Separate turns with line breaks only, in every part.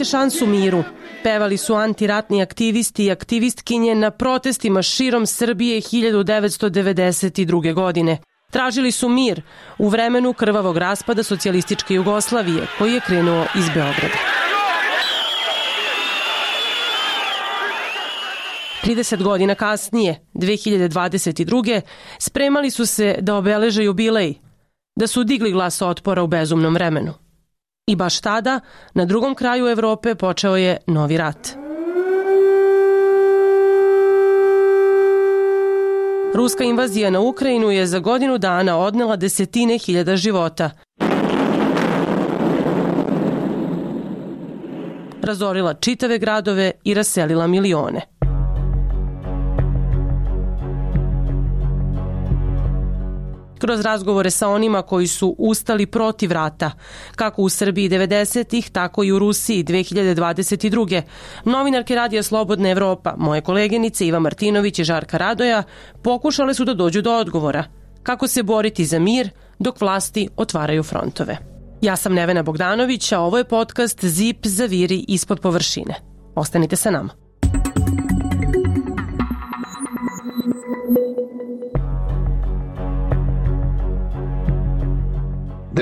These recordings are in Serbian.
Dajte šansu miru. Pevali su antiratni aktivisti i aktivistkinje na protestima širom Srbije 1992. godine. Tražili su mir u vremenu krvavog raspada socijalističke Jugoslavije koji je krenuo iz Beograda. 30 godina kasnije, 2022. spremali su se da obeleže jubilej, da su digli glas otpora u bezumnom vremenu. I baš tada, na drugom kraju Evrope počeo je novi rat. Ruska invazija na Ukrajinu je za godinu dana odnela desetine hiljada života. Razorila čitave gradove i raselila milione. Kroz razgovore sa onima koji su ustali protiv rata, kako u Srbiji 90-ih, tako i u Rusiji 2022. Novinarke Radija Slobodna Evropa, moje koleginice Iva Martinović i Žarka Radoja, pokušale su da dođu do odgovora. Kako se boriti za mir dok vlasti otvaraju frontove. Ja sam Nevena Bogdanović, a ovo je podcast Zip zaviri ispod površine. Ostanite sa nama.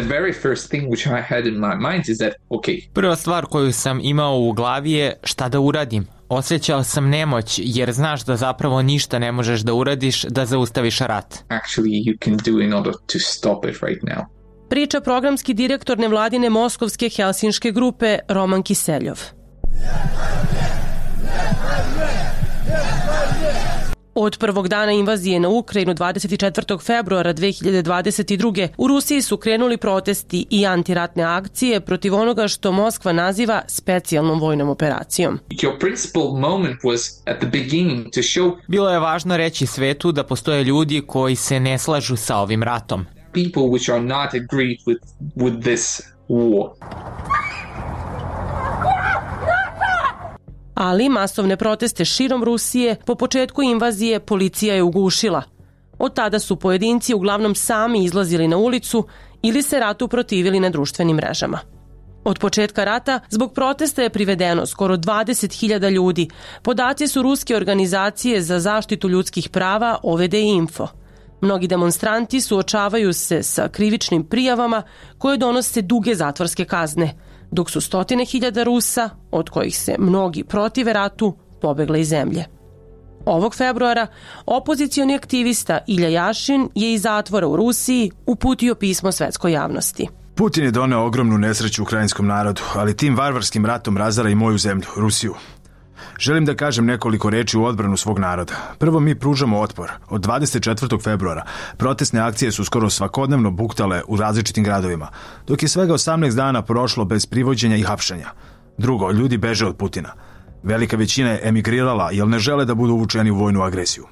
The very first thing which I had in my mind is that, okay.
Prva stvar koju sam imao u glavi je šta da uradim. Osjećao sam nemoć jer znaš da zapravo ništa ne možeš da uradiš da zaustaviš rat.
Actually you can do in order to stop it right now.
Priča programski direktor nevladine moskovske helsinške grupe Roman Kiseljov. Od prvog dana invazije na Ukrajinu 24. februara 2022. u Rusiji su krenuli protesti i antiratne akcije protiv onoga što Moskva naziva specijalnom vojnom operacijom.
Bilo je važno reći svetu da postoje ljudi koji se ne slažu sa ovim ratom. People which are not agreed with, with this war.
Ali masovne proteste širom Rusije po početku invazije policija je ugušila. Od tada su pojedinci uglavnom sami izlazili na ulicu ili se ratu protivili na društvenim mrežama. Od početka rata zbog protesta je privedeno skoro 20.000 ljudi. Podaci su ruske organizacije za zaštitu ljudskih prava OVD Info. Mnogi demonstranti suočavaju se sa krivičnim prijavama koje donose duge zatvorske kazne – dok su stotine hiljada Rusa, od kojih se mnogi protive ratu, pobegle iz zemlje. Ovog februara opozicioni aktivista Ilja Jašin je iz zatvora u Rusiji uputio pismo svetskoj javnosti.
Putin je doneo ogromnu nesreću ukrajinskom narodu, ali tim varvarskim ratom razara i moju zemlju, Rusiju. Želim da kažem nekoliko reči u odbranu svog naroda. Prvo mi pružamo otpor. Od 24. februara protestne akcije su skoro svakodnevno buktale u različitim gradovima, dok je svega 18 dana prošlo bez privođenja i hapšenja. Drugo, ljudi beže od Putina. Velika većina je emigrirala jer ne žele da budu uvučeni u vojnu agresiju.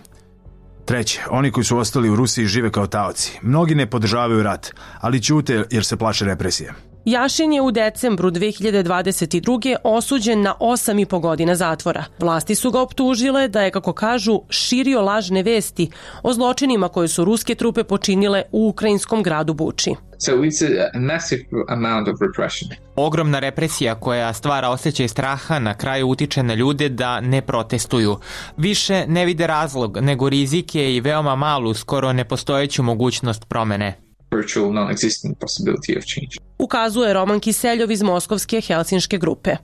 Treće, oni koji su ostali u Rusiji žive kao taoci. Mnogi ne podržavaju rat, ali ćute jer se plaše represije.
Jašin je u decembru 2022. osuđen na 8,5 godina zatvora. Vlasti su ga optužile da je, kako kažu, širio lažne vesti o zločinima koje su ruske trupe počinile u ukrajinskom gradu Buči.
So it's a massive amount of repression.
Ogromna represija koja stvara osjećaj straha na kraju utiče na ljude da ne protestuju. Više ne vide razlog nego rizike i veoma malu, skoro nepostojeću mogućnost promene
virtual non-existent possibility of change.
Ukazuje Roman Kiseljov iz Moskovske Helsinške grupe.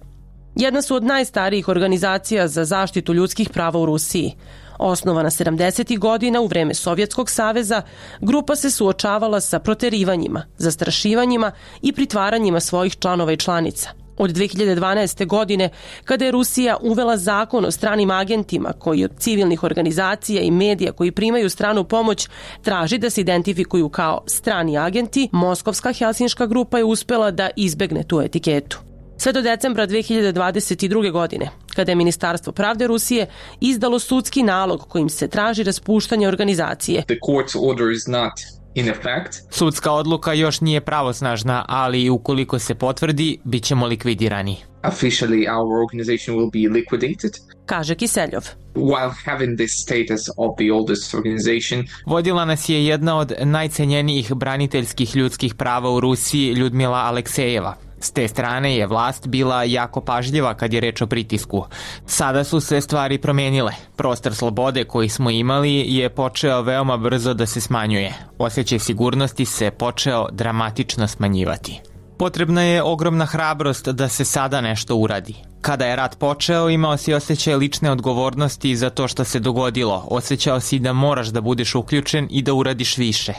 Jedna su od najstarijih organizacija za zaštitu ljudskih prava u Rusiji. Osnovana 70. godina u vreme Sovjetskog saveza, grupa se suočavala sa proterivanjima, zastrašivanjima i pritvaranjima svojih članova i članica – od 2012. godine, kada je Rusija uvela zakon o stranim agentima koji od civilnih organizacija i medija koji primaju stranu pomoć traži da se identifikuju kao strani agenti, Moskovska Helsinška grupa je uspela da izbegne tu etiketu. Sve do decembra 2022. godine, kada je Ministarstvo pravde Rusije izdalo sudski nalog kojim se traži raspuštanje organizacije.
The court's order is not in effect.
Sudska odluka još nije pravosnažna, ali ukoliko se potvrdi, bit ćemo likvidirani.
Officially our organization will be liquidated.
Kaže Kiseljov.
While having this status of the oldest organization,
vodila nas je jedna od najcenjenijih braniteljskih ljudskih prava u Rusiji, Ljudmila Aleksejeva. S te strane je vlast bila jako pažljiva kad je reč o pritisku. Sada su se stvari promenile. Prostor slobode koji smo imali je počeo veoma brzo da se smanjuje. Osjećaj sigurnosti se počeo dramatično smanjivati. Potrebna je ogromna hrabrost da se sada nešto uradi. Kada je rat počeo, imao si osjećaj lične odgovornosti za to što se dogodilo. Osjećao si da moraš da budeš uključen i da uradiš više.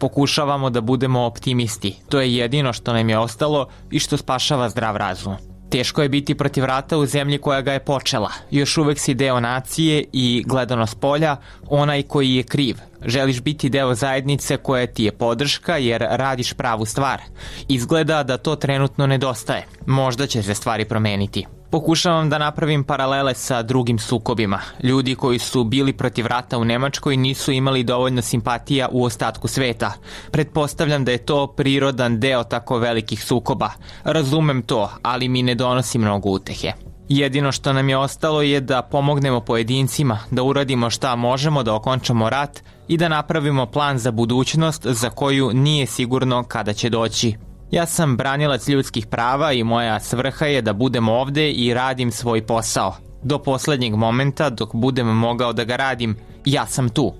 Pokušavamo da budemo optimisti. To je jedino što nam je ostalo i što spašava zdrav razum. Teško je biti protiv rata u zemlji koja ga je počela. Još uvek si deo nacije i, gledano s polja, onaj koji je kriv. Želiš biti deo zajednice koja ti je podrška jer radiš pravu stvar. Izgleda da to trenutno nedostaje. Možda će se stvari promeniti. Pokušavam da napravim paralele sa drugim sukobima. Ljudi koji su bili protiv rata u Nemačkoj nisu imali dovoljno simpatija u ostatku sveta. Pretpostavljam da je to prirodan deo tako velikih sukoba. Razumem to, ali mi ne donosi mnogo utehe. Jedino što nam je ostalo je da pomognemo pojedincima, da uradimo šta možemo da okončamo rat i da napravimo plan za budućnost za koju nije sigurno kada će doći. Ja sam branilac ljudskih prava i moja svrha je da budem ovde i radim svoj posao. Do poslednjeg momenta, dok budem mogao da ga radim, ja sam tu.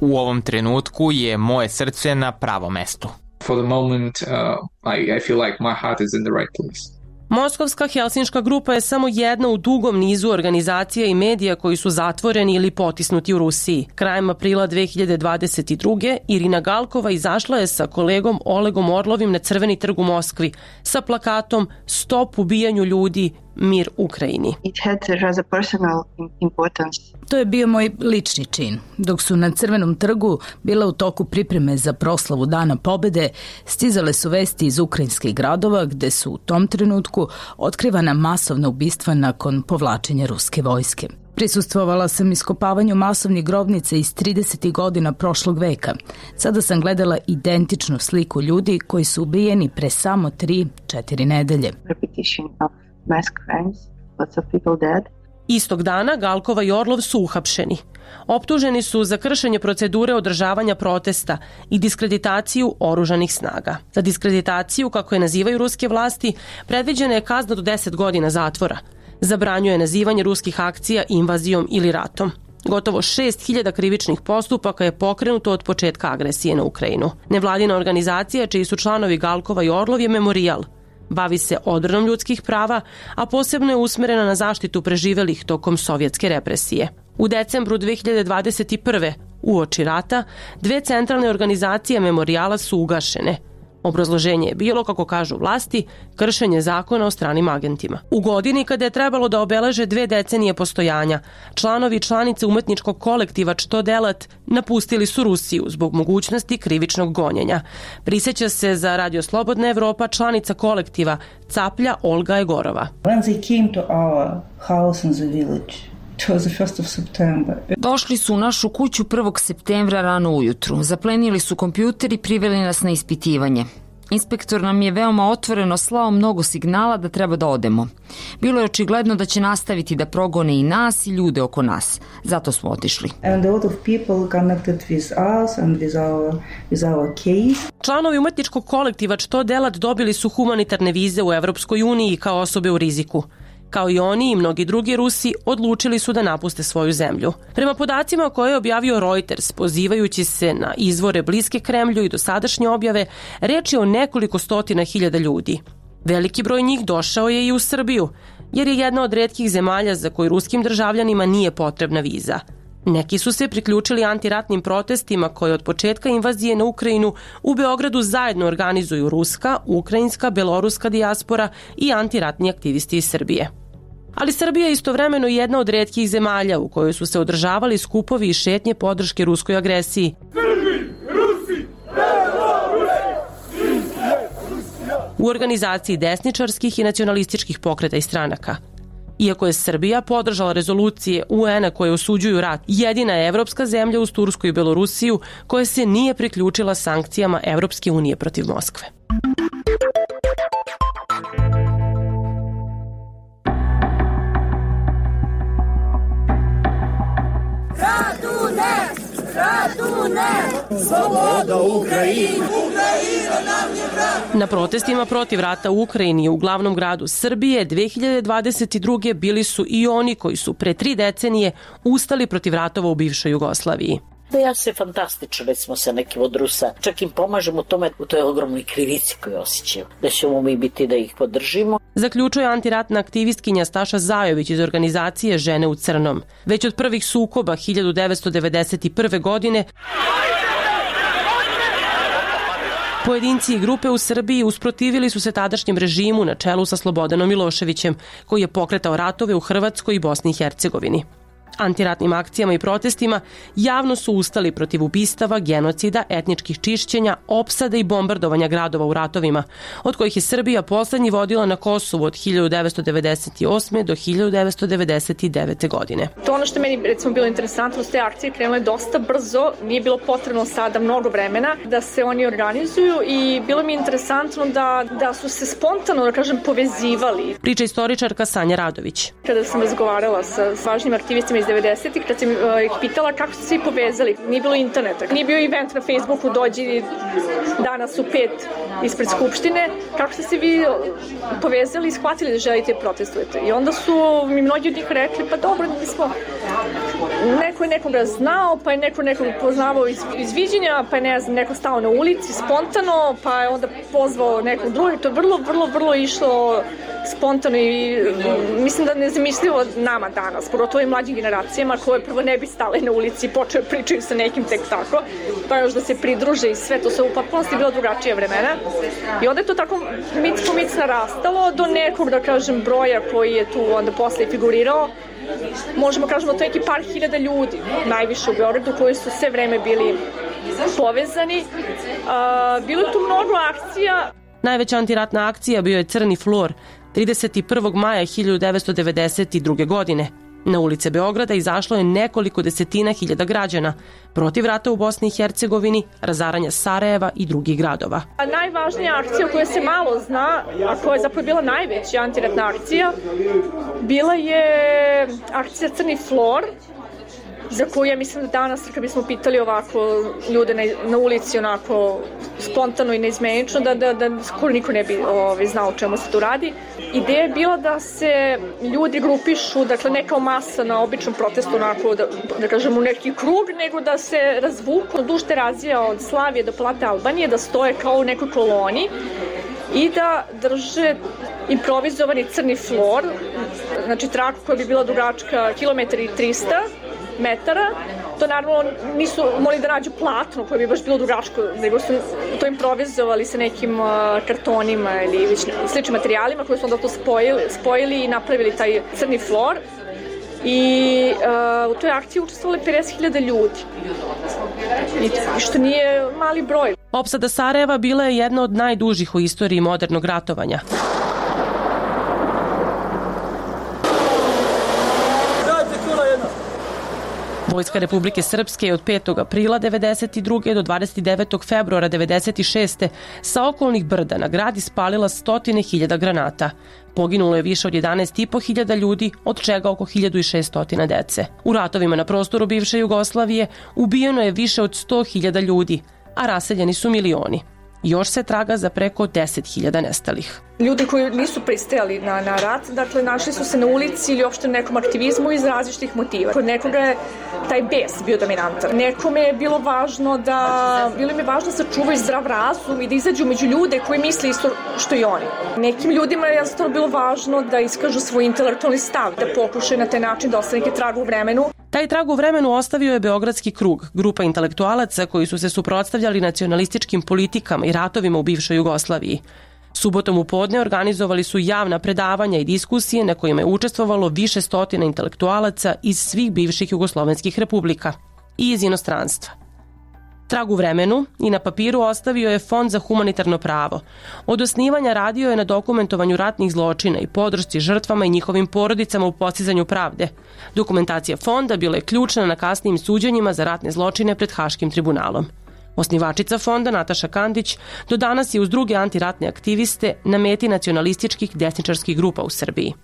U ovom trenutku je moje srce na pravom mestu.
For the moment, uh, I, I feel like my heart is in the right place.
Moskovska Helsinška grupa je samo jedna u dugom nizu organizacija i medija koji su zatvoreni ili potisnuti u Rusiji. Krajem aprila 2022. Irina Galkova izašla je sa kolegom Olegom Orlovim na Crveni trg u Moskvi sa plakatom Stop ubijanju ljudi, mir Ukrajini.
It had rather personal importance.
To je bio moj lični čin. Dok su na Crvenom trgu bila u toku pripreme za proslavu Dana pobede, stizale su vesti iz ukrajinskih gradova gde su u tom trenutku otkrivana masovna ubistva nakon povlačenja ruske vojske. Prisustvovala sam iskopavanju masovnih grobnica iz 30. godina prošlog veka. Sada sam gledala identičnu sliku ljudi koji su ubijeni pre samo 3-4 nedelje.
Repetition of mass crimes, lots of people dead.
Istog dana Galkova i Orlov su uhapšeni. Optuženi su za kršenje procedure održavanja protesta i diskreditaciju oružanih snaga. Za diskreditaciju, kako je nazivaju ruske vlasti, predviđena je kazna do 10 godina zatvora. Zabranjuje nazivanje ruskih akcija invazijom ili ratom. Gotovo 6000 krivičnih postupaka je pokrenuto od početka agresije na Ukrajinu. Nevladina organizacija, čiji su članovi Galkova i Orlov, je Memorial – Bavi se odbranom ljudskih prava, a posebno je usmerena na zaštitu preživelih tokom sovjetske represije. U decembru 2021. u oči rata, dve centralne organizacije memorijala su ugašene – Obrazloženje je bilo, kako kažu vlasti, kršenje zakona o stranim agentima. U godini kada je trebalo da obeleže dve decenije postojanja, članovi i članice umetničkog kolektiva Što delat napustili su Rusiju zbog mogućnosti krivičnog gonjenja. Priseća se za Radio Slobodna Evropa članica kolektiva Caplja Olga Egorova.
When they came to our house in the village,
Došli su u našu kuću 1. septembra rano ujutru. Zaplenili su kompjuter i priveli nas na ispitivanje. Inspektor nam je veoma otvoreno slao mnogo signala da treba da odemo. Bilo je očigledno da će nastaviti da progone i nas i ljude oko nas. Zato smo otišli.
And a lot of people connected with us and with our, with our case.
Članovi umetničkog kolektiva Što delat dobili su humanitarne vize u Evropskoj uniji kao osobe u riziku. Kao i oni i mnogi drugi Rusi odlučili su da napuste svoju zemlju. Prema podacima koje je objavio Reuters, pozivajući se na izvore bliske Kremlju i dosadašnje objave, reč je o nekoliko stotina hiljada ljudi. Veliki broj njih došao je i u Srbiju, jer je jedna od redkih zemalja za koju ruskim državljanima nije potrebna viza. Neki su se priključili antiratnim protestima koje od početka invazije na Ukrajinu u Beogradu zajedno organizuju ruska, ukrajinska, beloruska dijaspora i antiratni aktivisti iz Srbije. Ali Srbija je istovremeno jedna od redkih zemalja u kojoj su se održavali skupovi i šetnje podrške ruskoj agresiji. Srbi, Rusi, u organizaciji desničarskih i nacionalističkih pokreta i stranaka. Iako je Srbija podržala rezolucije UN-a koje osuđuju rat, jedina je evropska zemlja uz Tursku i Belorusiju koja se nije priključila sankcijama Evropske unije protiv Moskve.
Sloboda Ukrajini! Ukrajina nam je
Na protestima protiv rata u Ukrajini u glavnom gradu Srbije 2022. bili su i oni koji su pre tri decenije ustali protiv ratova u bivšoj Jugoslaviji.
Da ja se fantastično recimo sa nekim od Rusa, čak im pomažem u tome u toj ogromnoj krivici koju osjećaju, da ćemo mi biti da ih podržimo.
Zaključuje antiratna aktivistkinja Staša Zajović iz organizacije Žene u crnom. Već od prvih sukoba 1991. godine Pojedinci i grupe u Srbiji usprotivili su se tadašnjem režimu na čelu sa Slobodanom Miloševićem, koji je pokretao ratove u Hrvatskoj i Bosni i Hercegovini antiratnim akcijama i protestima javno su ustali protiv ubistava, genocida, etničkih čišćenja, opsada i bombardovanja gradova u ratovima, od kojih je Srbija poslednji vodila na Kosovu od 1998. do 1999. godine.
To ono što meni recimo bilo interesantno, te akcije krenule dosta brzo, nije bilo potrebno sada mnogo vremena da se oni organizuju i bilo mi interesantno da, da su se spontano, da kažem, povezivali.
Priča istoričarka Sanja Radović.
Kada sam razgovarala sa važnim aktivistima iz 90-ih, kad sam uh, ih pitala kako su svi povezali. Nije bilo interneta, nije bio event na Facebooku, dođi danas u pet ispred Skupštine, kako ste se vi povezali i shvatili da želite da protestujete. I onda su mi mnogi od njih rekli, pa dobro, mi smo neko je nekoga znao, pa je neko nekog poznavao iz, iz viđenja, pa je ne znam, neko stao na ulici spontano, pa je onda pozvao nekog drugog. To je vrlo, vrlo, vrlo išlo spontano i mislim da nezamislivo nama danas, pogotovo i mlađim generacijama koje prvo ne bi stale na ulici i počeo pričaju sa nekim tek tako, pa još da se pridruže i sve, to se u potpunosti bilo drugačije vremena. I onda je to tako mic po mic narastalo do nekog, da kažem, broja koji je tu onda posle figurirao možemo kažemo to neki par hiljada ljudi najviše u Beogradu koji su sve vreme bili povezani. Uh, bilo je tu mnogo akcija.
Najveća antiratna akcija bio je Crni flor 31. maja 1992. godine. Na ulice Beograda izašlo je nekoliko desetina hiljada građana protiv rata u Bosni i Hercegovini, razaranja Sarajeva i drugih gradova.
A najvažnija akcija o kojoj se malo zna, a koja je zapravo bila najveća antiratna akcija, bila je akcija Crni flor, za koju ja mislim da danas kad bismo pitali ovako ljude na, na ulici onako spontano i neizmenično da, da, da skoro niko ne bi ovaj, znao čemu se tu radi. Ideja je bila da se ljudi grupišu, dakle ne kao masa na običnom protestu onako da, da kažem u neki krug, nego da se razvuku duž razvija od Slavije do Plate Albanije, da stoje kao u nekoj koloni i da drže improvizovani crni flor, znači traku koja bi bila dugačka kilometar i 300 metara. To naravno nisu mogli da nađu platno koje bi baš bilo dugačko, nego su to improvizovali sa nekim kartonima ili već sličnim materijalima koje su onda to spojili, spojili i napravili taj crni flor. I uh, u toj akciji učestvovali 50.000 ljudi. I što nije mali broj.
Opsada Sarajeva bila je jedna od najdužih u istoriji modernog ratovanja. Vojska Republike Srpske je od 5. aprila 92. do 29. februara 96. sa okolnih brda na grad ispalila stotine hiljada granata. Poginulo je više od 11,5 hiljada ljudi, od čega oko 1600 dece. U ratovima na prostoru bivše Jugoslavije ubijeno je više od 100 hiljada ljudi, a raseljeni su milioni. Još se traga za preko 10.000 nestalih.
Ljudi koji nisu pristajali na, na rat, dakle, našli su se na ulici ili uopšte nekom aktivizmu iz različitih motiva. Kod nekoga je taj bes bio dominantan. Nekome je bilo važno da, bilo im je važno da sačuvaju zdrav razum i da izađu među ljude koji misle isto što i oni. Nekim ljudima je jednostavno bilo važno da iskažu svoj intelektualni stav, da pokušaju na taj način da ostane trag u vremenu.
Taj trag u vremenu ostavio je Beogradski krug, grupa intelektualaca koji su se suprotstavljali nacionalističkim politikama i ratovima u bivšoj Jugoslaviji. Subotom u podne organizovali su javna predavanja i diskusije na kojima je učestvovalo više stotina intelektualaca iz svih bivših jugoslovenskih republika i iz inostranstva. Trag u vremenu i na papiru ostavio je Fond za humanitarno pravo. Od osnivanja radio je na dokumentovanju ratnih zločina i podršci žrtvama i njihovim porodicama u postizanju pravde. Dokumentacija fonda bila je ključna na kasnijim suđenjima za ratne zločine pred Haškim tribunalom. Osnivačica fonda Nataša Kandić do danas je uz druge antiratne aktiviste na meti nacionalističkih desničarskih grupa u Srbiji.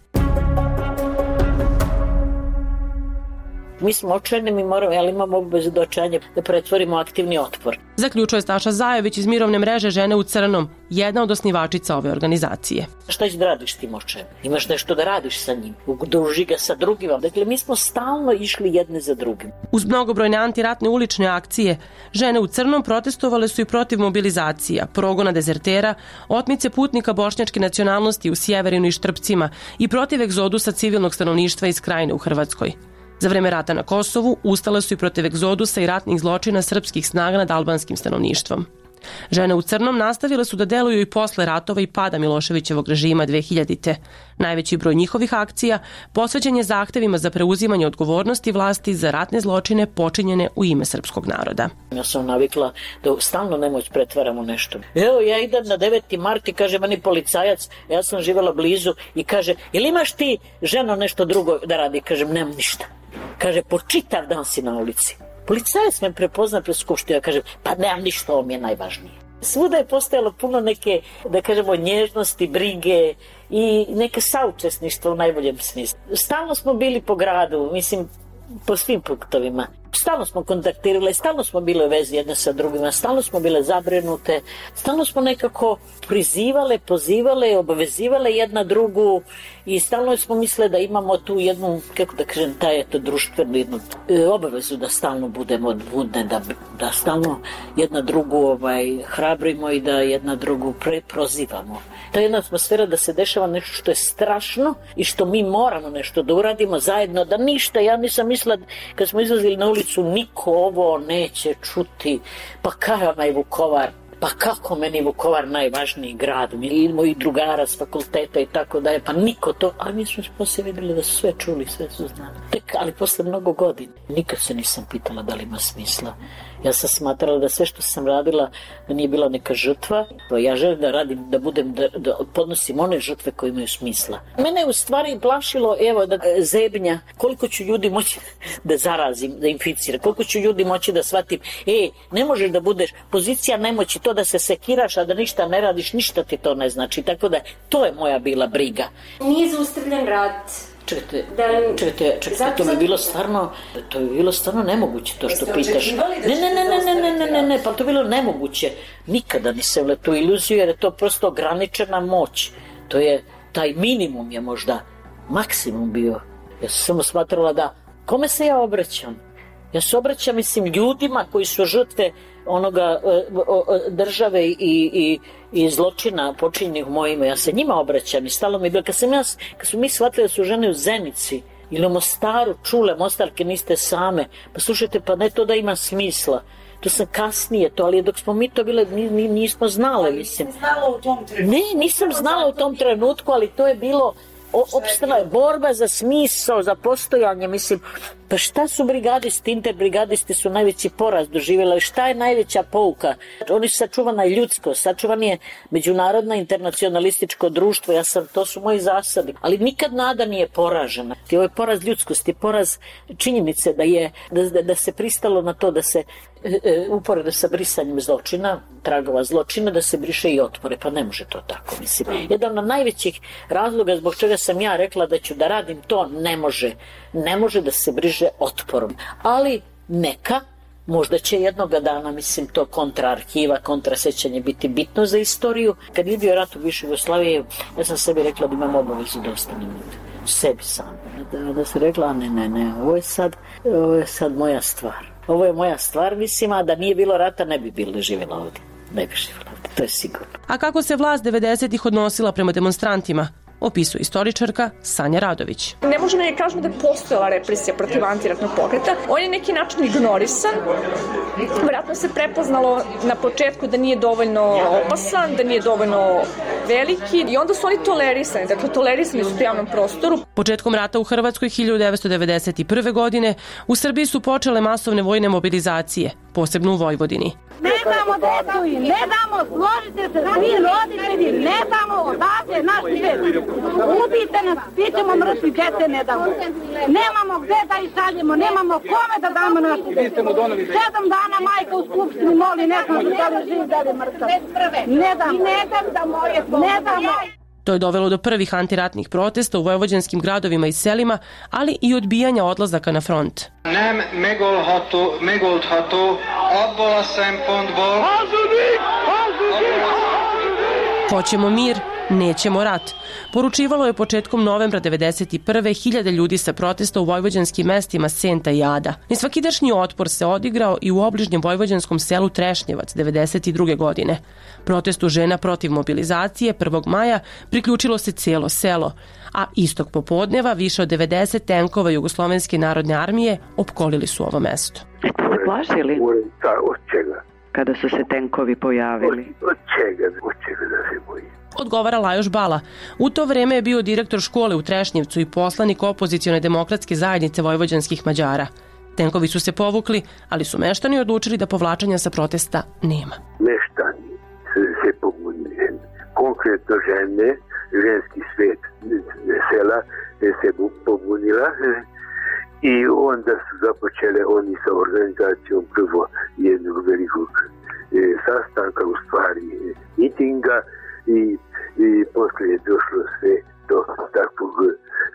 Mi smo očajni, mi moramo, ali imamo obavezu do očajanja da pretvorimo aktivni otpor.
Zaključuje Staša Zajević iz mirovne mreže Žene u crnom, jedna od osnivačica ove organizacije.
Šta ćeš da radiš tim očajem? Imaš nešto da radiš sa njim. Udruži ga sa drugima. Dakle, mi smo stalno išli jedne za drugim.
Uz mnogobrojne antiratne ulične akcije, žene u crnom protestovale su i protiv mobilizacija, progona dezertera, otmice putnika bošnjačke nacionalnosti u Sjeverinu i Štrpcima i protiv egzodusa civilnog stanovništva iz krajine u Hrvatskoj. Za vreme rata na Kosovu ustale su i protiv egzodusa i ratnih zločina srpskih snaga nad albanskim stanovništvom. Žene u crnom nastavile su da deluju i posle ratova i pada Miloševićevog režima 2000-te. Najveći broj njihovih akcija posveđen je zahtevima za preuzimanje odgovornosti vlasti za ratne zločine počinjene u ime srpskog naroda.
Ja sam navikla da stalno nemoć pretvaramo nešto. Evo, ja idem na 9. mart i kaže meni policajac, ja sam živela blizu i kaže, ili imaš ti ženo nešto drugo da radi? Kažem, nemam ništa. Kaže, po čitav dan si na ulici. Policajac me prepozna pre skupštine, kaže, pa nemam ništa, ovo mi je najvažnije. Svuda je postojalo puno neke, da kažemo, nježnosti, brige i neke saučesništva u najboljem smislu. Stalno smo bili po gradu, mislim, po svim punktovima. Stalno smo kontaktirale, stalno smo bile u vezi jedne sa drugima, stalno smo bile zabrinute, stalno smo nekako prizivale, pozivale, obavezivale jedna drugu i stalno smo misle da imamo tu jednu, kako da kažem, taj eto društvenu jednu e, obavezu da stalno budemo budne, da, da stalno jedna drugu ovaj, hrabrimo i da jedna drugu pre, prozivamo. Ta jedna atmosfera da se dešava nešto što je strašno i što mi moramo nešto da uradimo zajedno, da ništa, ja nisam mislila kad smo izlazili na ulicu niko ovo neće čuti, pa kada je Vukovar, pa kako meni Vukovar najvažniji grad, i moji drugara s fakulteta i tako da je, pa niko to, a mi smo posle videli da su sve čuli, sve su znali. Tek, ali posle mnogo godina, nikad se nisam pitala da li ima smisla. Ja sam smatrala da sve što sam radila da nije bila neka žrtva, pa ja želim da radim, da budem, da, da podnosim one žrtve koje imaju smisla. Mene je u stvari plašilo, evo, da zebnja, koliko ću ljudi moći da zarazim, da inficira, koliko ću ljudi moći da shvatim, e, ne možeš da budeš, pozicija nemoći, to da se sekiraš, a da ništa ne radiš, ništa ti to ne znači, tako da to je moja bila briga.
Nije zaustavljen rat,
Čekajte, da, čekajte, čekajte, to bi bilo stvarno, to bi bilo stvarno nemoguće to što pitaš.
Da
ne, ne, ne, ne, ne, ne, ne, ne, ne, pa to bi bilo nemoguće. Nikada nisam le tu iluziju jer je to prosto ograničena moć. To je, taj minimum je možda maksimum bio. Ja sam samo smatrala da, kome se ja obraćam? Ja se obraćam, mislim, ljudima koji su žrtve onoga države i, i, i zločina počinjenih u mojima. Ja se njima obraćam i stalo mi je bilo. Kad, sam ja, kad smo mi shvatili da su žene u Zenici ili u Mostaru čule, Mostarke niste same, pa slušajte, pa ne to da ima smisla. To sam kasnije to, ali dok smo mi to bile, nismo znale, mislim.
Znala u tom trenutku.
Ne, nisam znala u tom trenutku, ali to je bilo opstala je borba za smisao, za postojanje, mislim, pa šta su brigadisti, interbrigadisti su najveći poraz doživjela, šta je najveća pouka? Oni su sačuvana i ljudsko, sačuvan je međunarodna internacionalističko društvo, ja sam, to su moji zasadi, ali nikad nada nije poražena. Ovo je poraz ljudskosti, poraz činjenice da je, da, da se pristalo na to da se uporedo sa brisanjem zločina, tragova zločina, da se briše i otpore, pa ne može to tako, mislim. Jedan od najvećih razloga zbog čega sam ja rekla da ću da radim to, ne može. Ne može da se briše otporom. Ali neka, Možda će jednoga dana, mislim, to kontraarhiva, kontrasećanje biti bitno za istoriju. Kad je bio rat u Višoj Jugoslaviji, ja sam sebi rekla da imam obavezu da ostanem sebi sam. Da, da se rekla, ne, ne, ne, ovo je sad, ovo je sad moja stvar. Ovo je moja stvar, mislim, a da nije bilo rata ne bi bilo živjela ovdje. Ne bi živjela ovdje, to je sigurno.
A kako se vlast 90-ih odnosila prema demonstrantima? Opisuje istoričarka Sanja Radović.
Ne možemo da kažemo da je postojala represija protiv antiratnog pokreta. On je neki način ignorisan. Vratno se prepoznalo na početku da nije dovoljno opasan, da nije dovoljno veliki i onda su oni tolerisani. Dakle, tolerisani su u javnom prostoru.
Početkom rata u Hrvatskoj 1991. godine u Srbiji su počele masovne vojne mobilizacije, posebno u Vojvodini.
Ne damo decu i ne damo, složite se, svi roditelji, ne damo odavde naš svet. Ubijte nas, svi ćemo mrtvi, djece ne damo. Nemamo gde da ih šaljemo, nemamo kome da damo naš svet. Sedam dana majka u skupštini moli, ne znam da li živ, da li mrtav. Ne dam. Ne dam da moje Ne dam.
To je dovelo do prvih antiratnih protesta u vojvođanskim gradovima i selima, ali i odbijanja odlazaka na front.
Nem megoldható, megoldható abból a szempontból... Hazudik!
Hazudik! Hoćemo mir, nećemo rat. Poručivalo je početkom novembra 91. hiljade ljudi sa protesta u vojvođanskim mestima Senta i Ada. Nesvakidašnji otpor se odigrao i u obližnjem vojvođanskom selu Trešnjevac 92. godine. Protestu žena protiv mobilizacije 1. maja priključilo se cijelo selo, a istog popodneva više od 90 tenkova Jugoslovenske narodne armije opkolili su ovo mesto.
Jeste se plašili?
Da, od čega?
Kada su se tenkovi pojavili?
Od, od čega? Od čega da se bojim?
odgovara Lajoš Bala. U to vreme je bio direktor škole u Trešnjevcu i poslanik opozicione demokratske zajednice vojvođanskih Mađara. Tenkovi su se povukli, ali su meštani odlučili da povlačanja sa protesta nema.
Meštani se pobunili. Konkretno žene, ženski svet sela se pobunila i onda su započele oni sa organizacijom prvo jednog velikog e, sastanka, u stvari mitinga, i, i posle je došlo sve do takvog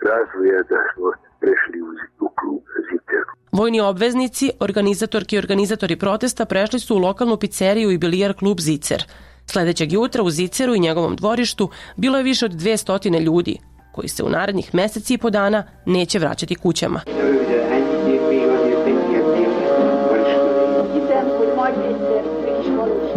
razvoja da smo prešli u, u klub Zicer.
Vojni obveznici, organizatorki i organizatori protesta prešli su u lokalnu pizzeriju i bilijar klub Zicer. Sledećeg jutra u Ziceru i njegovom dvorištu bilo je više od 200 ljudi, koji se u narednih meseci i po dana neće vraćati kućama.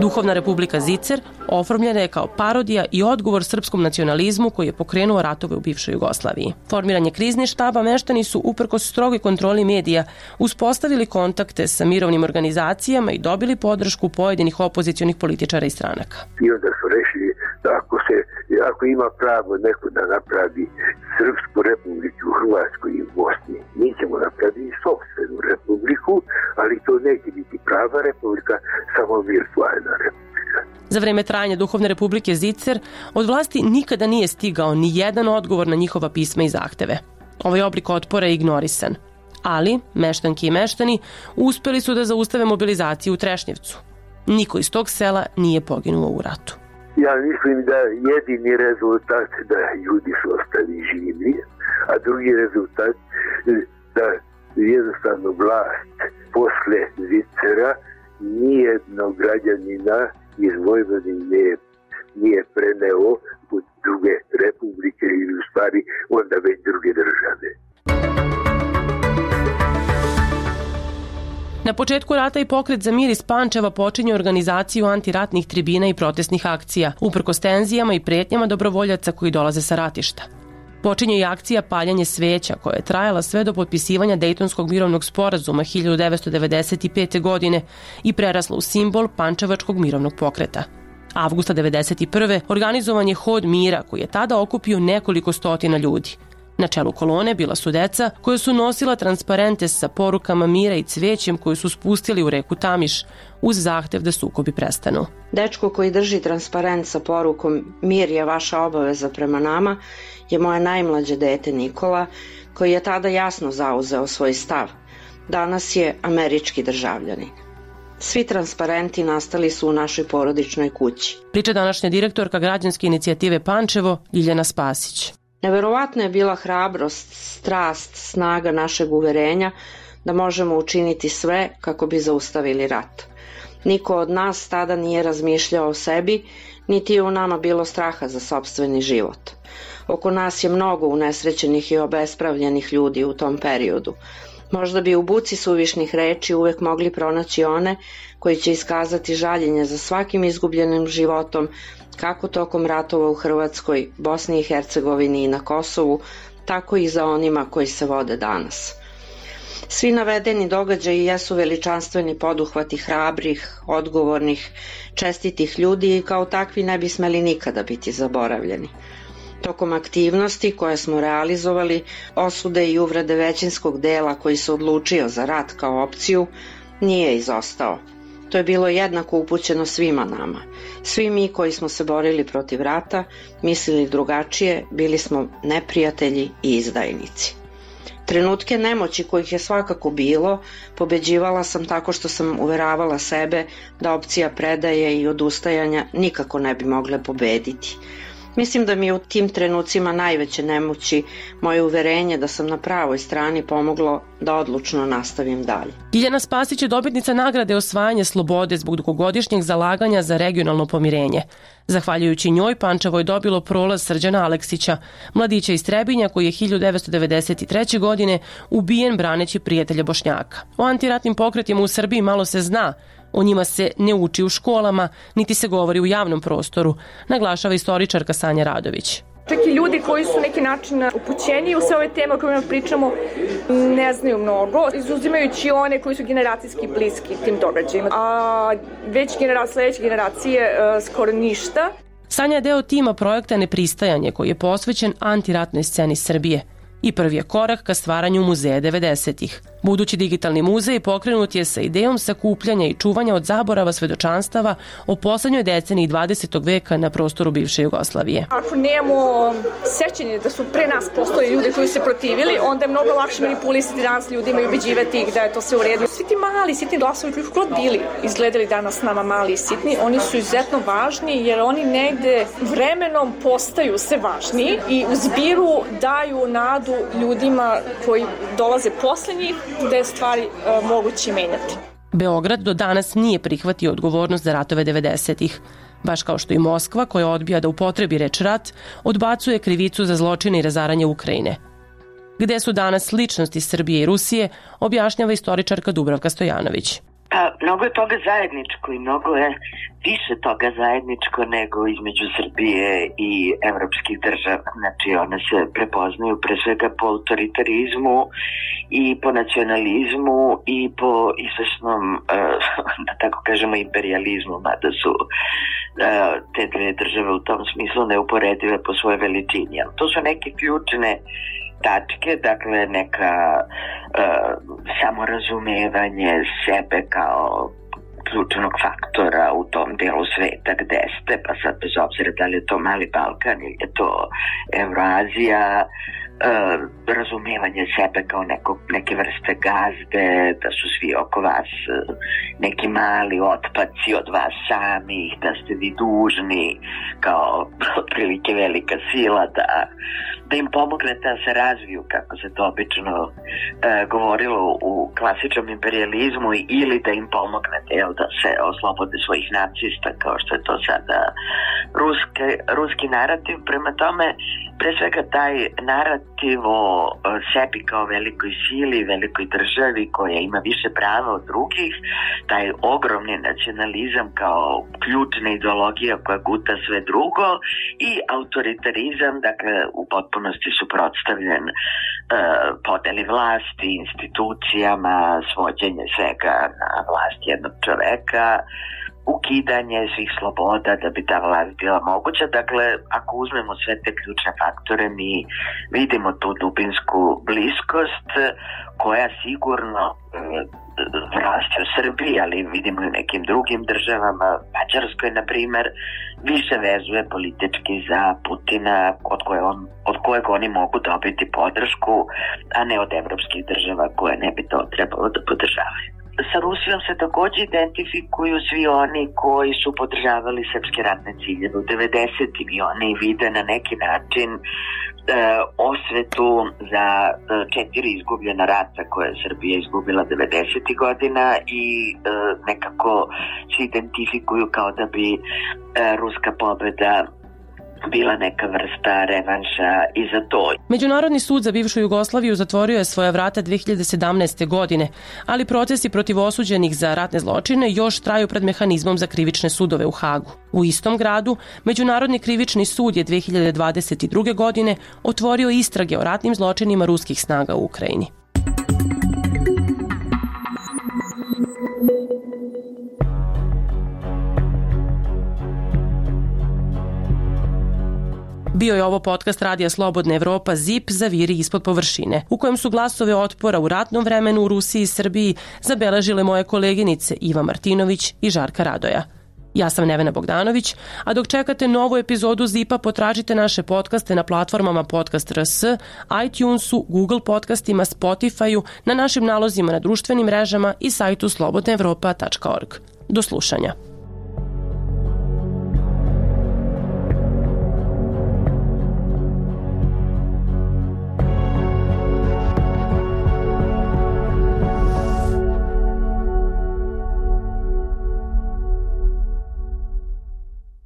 Duhovna republika Zicer oformljena je kao parodija i odgovor srpskom nacionalizmu koji je pokrenuo ratove u bivšoj Jugoslaviji. Formiranje krizni štaba meštani su uprkos strogoj kontroli medija uspostavili kontakte sa mirovnim organizacijama i dobili podršku pojedinih opozicionih političara i stranaka.
I onda su rešili ako se ako ima pravo neko da napravi Srpsku republiku u Hrvatskoj i u Bosni, mi ćemo napraviti sobstvenu republiku, ali to neće biti prava republika, samo virtualna republika.
Za vreme trajanja Duhovne republike Zicer od vlasti nikada nije stigao ni jedan odgovor na njihova pisma i zahteve. Ovaj oblik otpora je ignorisan. Ali, meštanki i meštani uspeli su da zaustave mobilizaciju u Trešnjevcu. Niko iz tog sela nije poginuo u ratu.
Ja mislim da jedini rezultat da ljudi su ostali živi, a drugi rezultat da jednostavno vlast posle Zvicera nijednog građanina iz Vojvodine nije preneo u druge republike ili u stvari onda već druge države.
Na početku rata i pokret za mir iz Pančeva počinje organizaciju antiratnih tribina i protestnih akcija, uprko stenzijama i pretnjama dobrovoljaca koji dolaze sa ratišta. Počinje i akcija paljanje sveća koja je trajala sve do potpisivanja Dejtonskog mirovnog sporazuma 1995. godine i prerasla u simbol Pančevačkog mirovnog pokreta. Avgusta 1991. organizovan je hod mira koji je tada okupio nekoliko stotina ljudi – Na čelu kolone bila su deca koja su nosila transparente sa porukama mira i cvećem koju su spustili u reku Tamiš uz zahtev da sukobi prestanu.
Dečko koji drži transparent sa porukom mir je vaša obaveza prema nama je moje najmlađe dete Nikola koji je tada jasno zauzeo svoj stav. Danas je američki državljanin. Svi transparenti nastali su u našoj porodičnoj kući.
Priča današnja direktorka građanske inicijative Pančevo, Ljiljana Spasić.
Neverovatno je bila hrabrost, strast, snaga našeg uverenja da možemo učiniti sve kako bi zaustavili rat. Niko od nas tada nije razmišljao o sebi, niti je u nama bilo straha za sobstveni život. Oko nas je mnogo unesrećenih i obespravljenih ljudi u tom periodu. Možda bi u buci suvišnih reči uvek mogli pronaći one koji će iskazati žaljenje za svakim izgubljenim životom, kako tokom ratova u Hrvatskoj, Bosni i Hercegovini i na Kosovu, tako i za onima koji se vode danas. Svi navedeni događaji jesu veličanstveni poduhvati hrabrih, odgovornih, čestitih ljudi i kao takvi ne bi smeli nikada biti zaboravljeni. Tokom aktivnosti koje smo realizovali, osude i uvrede većinskog dela koji se odlučio za rat kao opciju, nije izostao – To je bilo jednako upućeno svima nama. Svi mi koji smo se borili protiv rata, mislili drugačije, bili smo neprijatelji i izdajnici. Trenutke nemoći kojih je svakako bilo, pobeđivala sam tako što sam uveravala sebe da opcija predaje i odustajanja nikako ne bi mogle pobediti. Mislim da mi je u tim trenucima najveće nemoći moje uverenje da sam na pravoj strani pomoglo da odlučno nastavim dalje.
Ljiljana Spasić je dobitnica nagrade osvajanje slobode zbog dugogodišnjeg zalaganja za regionalno pomirenje. Zahvaljujući njoj, Pančevo je dobilo prolaz Srđana Aleksića, mladića iz Trebinja koji je 1993. godine ubijen braneći prijatelja Bošnjaka. O antiratnim pokretima u Srbiji malo se zna, O njima se ne uči u školama, niti se govori u javnom prostoru, naglašava istoričarka Sanja Radović.
Čak i ljudi koji su neki način upućeni u sve ove teme o kojima pričamo ne znaju mnogo, izuzimajući one koji su generacijski bliski tim događajima. A već genera, sledeće generacije e, skoro ništa.
Sanja je deo tima projekta Nepristajanje koji je posvećen antiratnoj sceni Srbije i prvi je korak ka stvaranju muzeja 90-ih. Budući digitalni muzej pokrenut je sa idejom sakupljanja i čuvanja od zaborava svedočanstava o poslednjoj deceniji 20. veka na prostoru bivše Jugoslavije.
Ako nemamo sećanje da su pre nas postoji ljudi koji su se protivili, onda je mnogo lakše manipulisati danas ljudima i ubeđivati ih da je to sve u redu. Svi ti mali, sitni glasovi koji god bili izgledali danas nama mali i sitni, oni su izuzetno važni jer oni negde vremenom postaju sve važniji i u zbiru daju nadu ljudima koji dolaze posle njih je stvari uh, moguće menjati.
Beograd do danas nije prihvatio odgovornost za ratove 90-ih. Baš kao što i Moskva, koja odbija da upotrebi reč rat, odbacuje krivicu za zločine i razaranje Ukrajine. Gde su danas ličnosti Srbije i Rusije, objašnjava istoričarka Dubravka Stojanović.
Pa, mnogo je toga zajedničko i mnogo je više toga zajedničko nego između Srbije i evropskih država. Znači, one se prepoznaju pre svega po autoritarizmu i po nacionalizmu i po izvešnom, eh, da tako kažemo, imperializmu, mada su eh, te dve države u tom smislu neuporedive po svoje veličini. To su neke ključne tačke, dakle neka uh, samorazumevanje sebe kao ključnog faktora u tom delu sveta gde ste, pa sad bez obzira da li je to Mali Balkan ili je to Evroazija, uh, razumevanje sebe kao neko, neke vrste gazde, da su svi oko vas uh, neki mali otpaci od vas samih, da ste vi dužni kao otprilike velika sila da da im pomognete da se razviju, kako se to obično e, govorilo u klasičnom imperializmu ili da im pomognete jel, da se oslobode svojih nacista, kao što je to sada ruske, ruski narativ. Prema tome, pre svega taj narativ o sebi kao velikoj sili, velikoj državi koja ima više prava od drugih, taj ogromni nacionalizam kao ključna ideologija koja guta sve drugo i autoritarizam, dakle u potpunosti suprotstavljen e, podeli vlasti, institucijama, svođenje svega na vlast jednog čoveka, ukidanje svih sloboda da bi ta vlast bila moguća. Dakle, ako uzmemo sve te ključne faktore, mi vidimo tu dubinsku bliskost koja sigurno e, raste u Srbiji, ali vidimo i u nekim drugim državama, Mađarskoj, na primer, više vezuje politički za Putina od, koje on, od kojeg oni mogu dobiti podršku, a ne od evropskih država koje ne bi to trebalo da podržavaju sa Rusijom se takođe identifikuju svi oni koji su podržavali srpske ratne ciljeve u 90. i oni vide na neki način e, osvetu za e, četiri izgubljena rata koje je Srbija izgubila 90. godina i e, nekako se identifikuju kao da bi e, ruska pobeda bila neka vrsta revanša i za to.
Međunarodni sud za bivšu Jugoslaviju zatvorio je svoja vrata 2017. godine, ali procesi protiv osuđenih za ratne zločine još traju pred mehanizmom za krivične sudove u Hagu. U istom gradu, Međunarodni krivični sud je 2022. godine otvorio istrage o ratnim zločinima ruskih snaga u Ukrajini. Bio je ovo podcast Radija Slobodna Evropa ZIP za viri ispod površine, u kojem su glasove otpora u ratnom vremenu u Rusiji i Srbiji zabeležile moje koleginice Iva Martinović i Žarka Radoja. Ja sam Nevena Bogdanović, a dok čekate novu epizodu Zipa, potražite naše podcaste na platformama Podcast RS, iTunesu, Google podcastima, Spotifyu, na našim nalozima na društvenim mrežama i sajtu slobodnaevropa.org. Do slušanja.